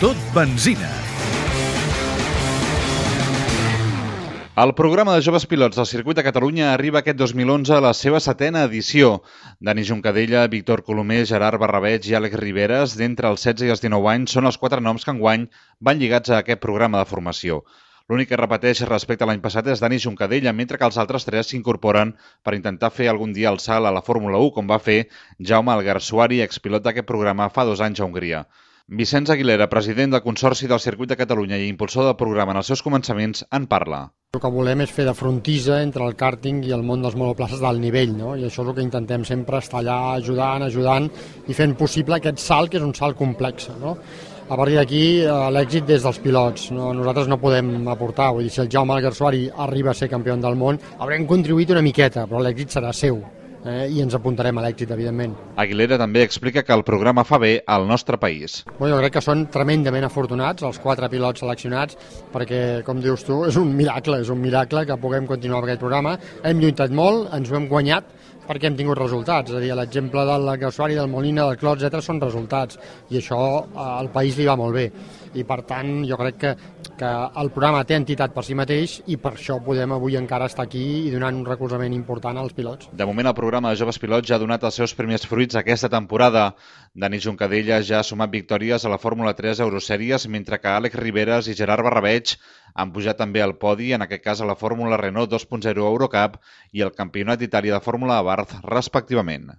Tot benzina. El programa de joves pilots del Circuit de Catalunya arriba aquest 2011 a la seva setena edició. Dani Juncadella, Víctor Colomer, Gerard Barrabeig i Àlex Riveres, d'entre els 16 i els 19 anys, són els quatre noms que enguany van lligats a aquest programa de formació. L'únic que repeteix respecte a l'any passat és Dani Juncadella, mentre que els altres tres s'incorporen per intentar fer algun dia el salt a la Fórmula 1, com va fer Jaume Alguersuari, expilot d'aquest programa fa dos anys a Hongria. Vicenç Aguilera, president del Consorci del Circuit de Catalunya i impulsor del programa en els seus començaments, en parla. El que volem és fer de frontisa entre el càrting i el món dels monoplaces d'alt nivell, no? i això és el que intentem sempre estar allà ajudant, ajudant i fent possible aquest salt, que és un salt complex. No? A partir d'aquí, eh, l'èxit des dels pilots. No? Nosaltres no podem aportar, vull dir, si el Jaume Alguersuari arriba a ser campió del món, haurem contribuït una miqueta, però l'èxit serà seu eh, i ens apuntarem a l'èxit, evidentment. Aguilera també explica que el programa fa bé al nostre país. Bueno, jo crec que són tremendament afortunats els quatre pilots seleccionats perquè, com dius tu, és un miracle, és un miracle que puguem continuar amb aquest programa. Hem lluitat molt, ens ho hem guanyat, perquè hem tingut resultats, és a dir, l'exemple del Gassuari, del Molina, del Clot, etc són resultats, i això eh, al país li va molt bé. I per tant, jo crec que, que el programa té entitat per si mateix i per això podem avui encara estar aquí i donant un recolzament important als pilots. De moment, el programa de Joves Pilots ja ha donat els seus primers fruits aquesta temporada. Dani Juncadella ja ha sumat victòries a la Fórmula 3 Eurosèries, mentre que Àlex Riveres i Gerard Barrabeig han pujat també al podi, en aquest cas a la Fórmula Renault 2.0 Eurocup i el Campionat d'Itàlia de Fórmula Abarth, respectivament.